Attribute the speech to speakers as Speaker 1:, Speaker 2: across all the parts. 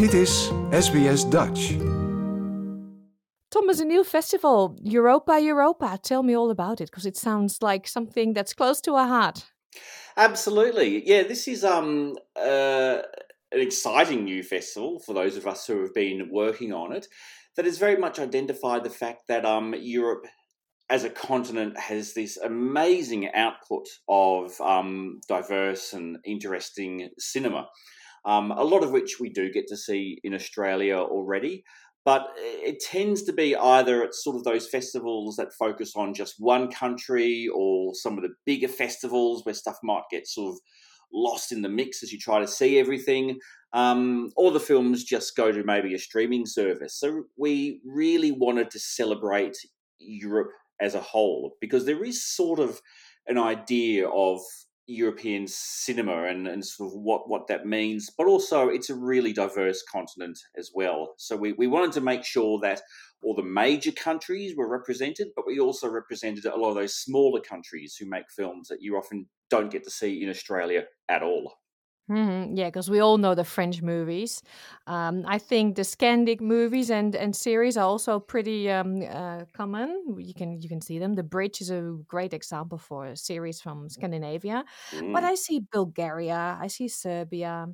Speaker 1: Dit is SBS Dutch.
Speaker 2: Thomas, a new festival, Europa Europa. Tell me all about it because it sounds like something that's close to our heart.
Speaker 3: Absolutely. Yeah, this is um uh, an exciting new festival for those of us who have been working on it that has very much identified the fact that um Europe as a continent has this amazing output of um, diverse and interesting cinema, um, a lot of which we do get to see in Australia already. But it tends to be either at sort of those festivals that focus on just one country or some of the bigger festivals where stuff might get sort of lost in the mix as you try to see everything, um, or the films just go to maybe a streaming service. So we really wanted to celebrate Europe as a whole because there is sort of an idea of European cinema and, and sort of what, what that means, but also it's a really diverse continent as well. So we, we wanted to make sure that all the major countries were represented, but we also represented a lot of those smaller countries who make films that you often don't get to see in Australia at all.
Speaker 2: Mm-hmm. Yeah, because we all know the French movies. Um, I think the Scandic movies and, and series are also pretty um, uh, common. You can you can see them. The Bridge is a great example for a series from Scandinavia. Mm. But I see Bulgaria, I see Serbia.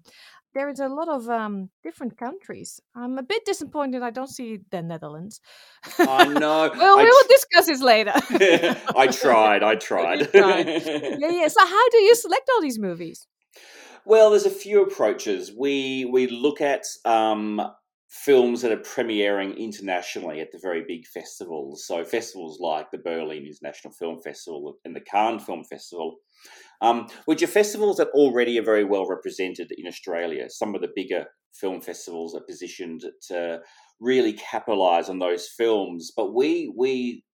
Speaker 2: There is a lot of um, different countries. I'm a bit disappointed I don't see the Netherlands.
Speaker 3: I know.
Speaker 2: well, I we will discuss this later.
Speaker 3: I tried. I tried.
Speaker 2: tried. yeah, yeah. So how do you select all these movies?
Speaker 3: Well, there's a few approaches. We we look at um, films that are premiering internationally at the very big festivals. So festivals like the Berlin International Film Festival and the Cannes Film Festival, um, which are festivals that already are very well represented in Australia. Some of the bigger film festivals are positioned to really capitalise on those films. But we we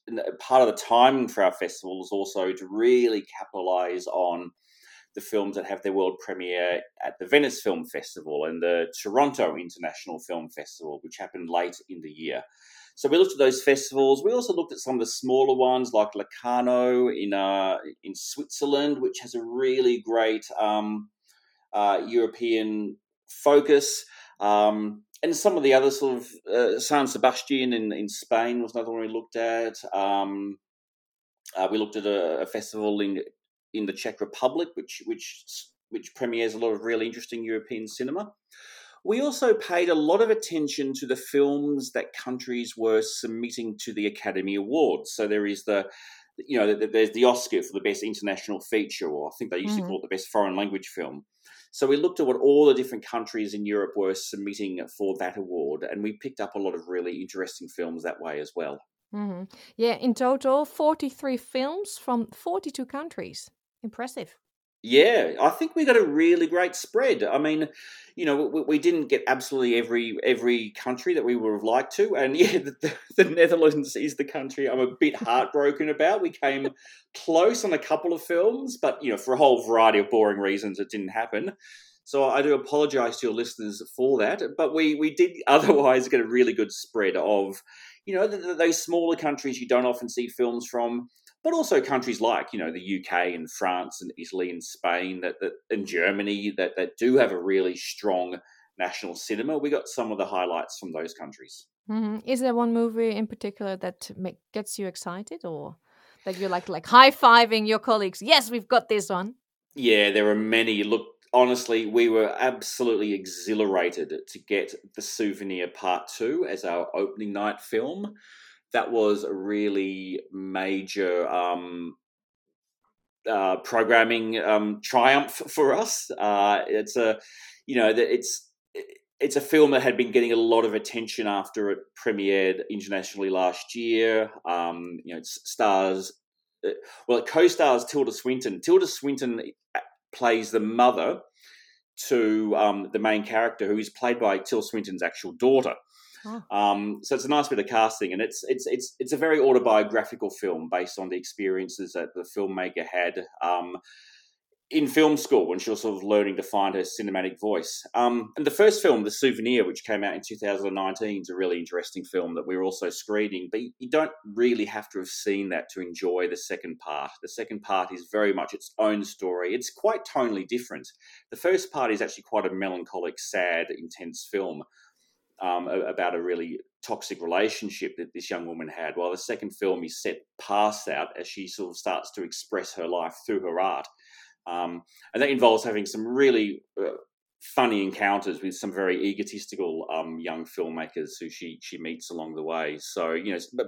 Speaker 3: part of the timing for our festival is also to really capitalise on the films that have their world premiere at the Venice Film Festival and the Toronto International Film Festival, which happened late in the year. So we looked at those festivals. We also looked at some of the smaller ones like Locarno in uh, in Switzerland, which has a really great um, uh, European focus. Um, and some of the other sort of uh, San Sebastian in, in Spain was another one we looked at. Um, uh, we looked at a, a, festival in in the Czech Republic, which which which premieres a lot of really interesting European cinema. We also paid a lot of attention to the films that countries were submitting to the Academy Awards. So there is the you know, there's the Oscar for the best international feature, or I think they used mm-hmm. to call it the best foreign language film. So we looked at what all the different countries in Europe were submitting for that award, and we picked up a lot of really interesting films that way as well.
Speaker 2: Mm-hmm. Yeah, in total, 43 films from 42 countries. Impressive.
Speaker 3: Yeah, I think we got a really great spread. I mean, you know, we, we, didn't get absolutely every every country that we would have liked to, and yeah, the, the, Netherlands is the country I'm a bit heartbroken about. We came close on a couple of films, but you know, for a whole variety of boring reasons, it didn't happen. So I do apologise to your listeners for that, but we we did otherwise get a really good spread of, you know, the, the, those smaller countries you don't often see films from but also countries like you know the UK and France and Italy and Spain that, that and Germany that that do have a really strong national cinema. We got some of the highlights from those countries.
Speaker 2: Mm-hmm. Is there one movie in particular that make, gets you excited, or that you're like like high fiving your colleagues? Yes, we've got this one.
Speaker 3: Yeah, there are many. Look, honestly, we were absolutely exhilarated to get the Souvenir Part Two as our opening night film that was a really major um, uh, programming um, triumph for us. Uh, it's a, you know, it's it's a film that had been getting a lot of attention after it premiered internationally last year. Um, you know, it stars, uh, well, it co-stars Tilda Swinton. Tilda Swinton uh, plays the mother to um, the main character, who is played by Tilda Swinton's actual daughter. Oh. Um, so it's a nice bit of casting, and it's it's it's it's a very autobiographical film based on the experiences that the filmmaker had. Um, in film school when she was sort of learning to find her cinematic voice. Um, and the first film, The Souvenir, which came out in 2019, is a really interesting film that we are also screening. But you don't really have to have seen that to enjoy the second part. The second part is very much its own story. It's quite tonally different. The first part is actually quite a melancholic, sad, intense film. Um, about a really toxic relationship that this young woman had, while the second film is set past that as she sort of starts to express her life through her art. Um, and that involves having some really uh, funny encounters with some very egotistical um, young filmmakers who she she meets along the way. So you know, but,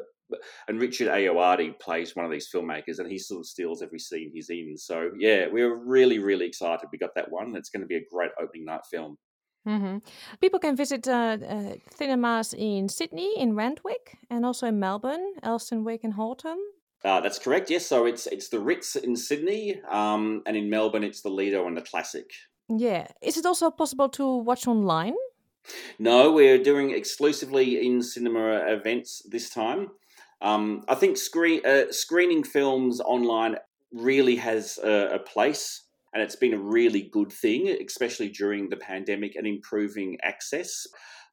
Speaker 3: and Richard Ayoade plays one of these filmmakers, and he sort of steals every scene he's in. So yeah, we are really really excited. We got that one. It's going to be a great opening night film.
Speaker 2: Mm-hmm. People can visit uh, uh, cinemas in Sydney, in Randwick, and also in Melbourne, Elsternwick and Hawthorn.
Speaker 3: Uh, that's correct. Yes, so it's it's the Ritz in Sydney, um, and in Melbourne it's the Lido and the Classic.
Speaker 2: Yeah, is it also possible to watch online?
Speaker 3: No, we're doing exclusively in cinema events this time. Um, I think screen uh, screening films online really has a, a place and it's been a really good thing, especially during the pandemic and improving access.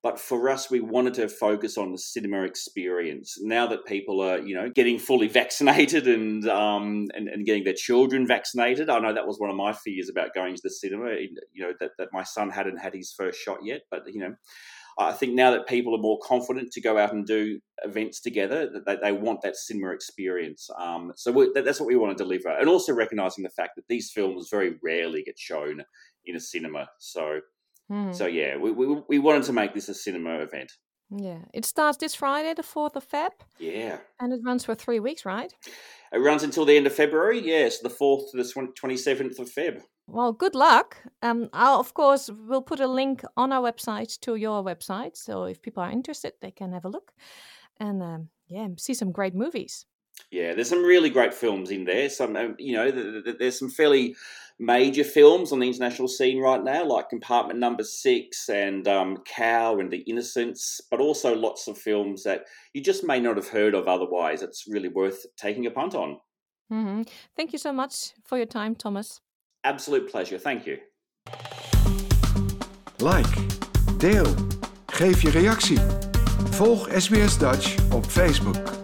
Speaker 3: But for us, we wanted to focus on the cinema experience. Now that people are, you know, getting fully vaccinated and um, and, and getting their children vaccinated, I know that was one of my fears about going to the cinema. You know, that, that my son hadn't had his first shot yet, but you know, I think now that people are more confident to go out and do events together, that they, they want that cinema experience. Um, so that, that's what we want to deliver, and also recognizing the fact that these films very rarely get shown in a cinema. So, mm. so yeah, we, we we wanted to make this a cinema event.
Speaker 2: Yeah, it starts this Friday, the fourth of Feb.
Speaker 3: Yeah,
Speaker 2: and it runs for three weeks, right?
Speaker 3: It runs until the end of February. Yes, the fourth to the twenty seventh of Feb.
Speaker 2: Well, good luck. Um, I'll, of course, we'll put a link on our website to your website. So if people are interested, they can have a look and um, yeah, see some great movies.
Speaker 3: Yeah, there's some really great films in there. Some, um, you know, there's some fairly major films on the international scene right now, like Compartment Number Six and um, Cow and The Innocents, but also lots of films that you just may not have heard of otherwise. It's really worth taking a punt on.
Speaker 2: Mm-hmm. Thank you so much for your time, Thomas.
Speaker 3: Absolute pleasure. Thank you.
Speaker 1: Like, deel, geef je reactie. Volg SBS Dutch op Facebook.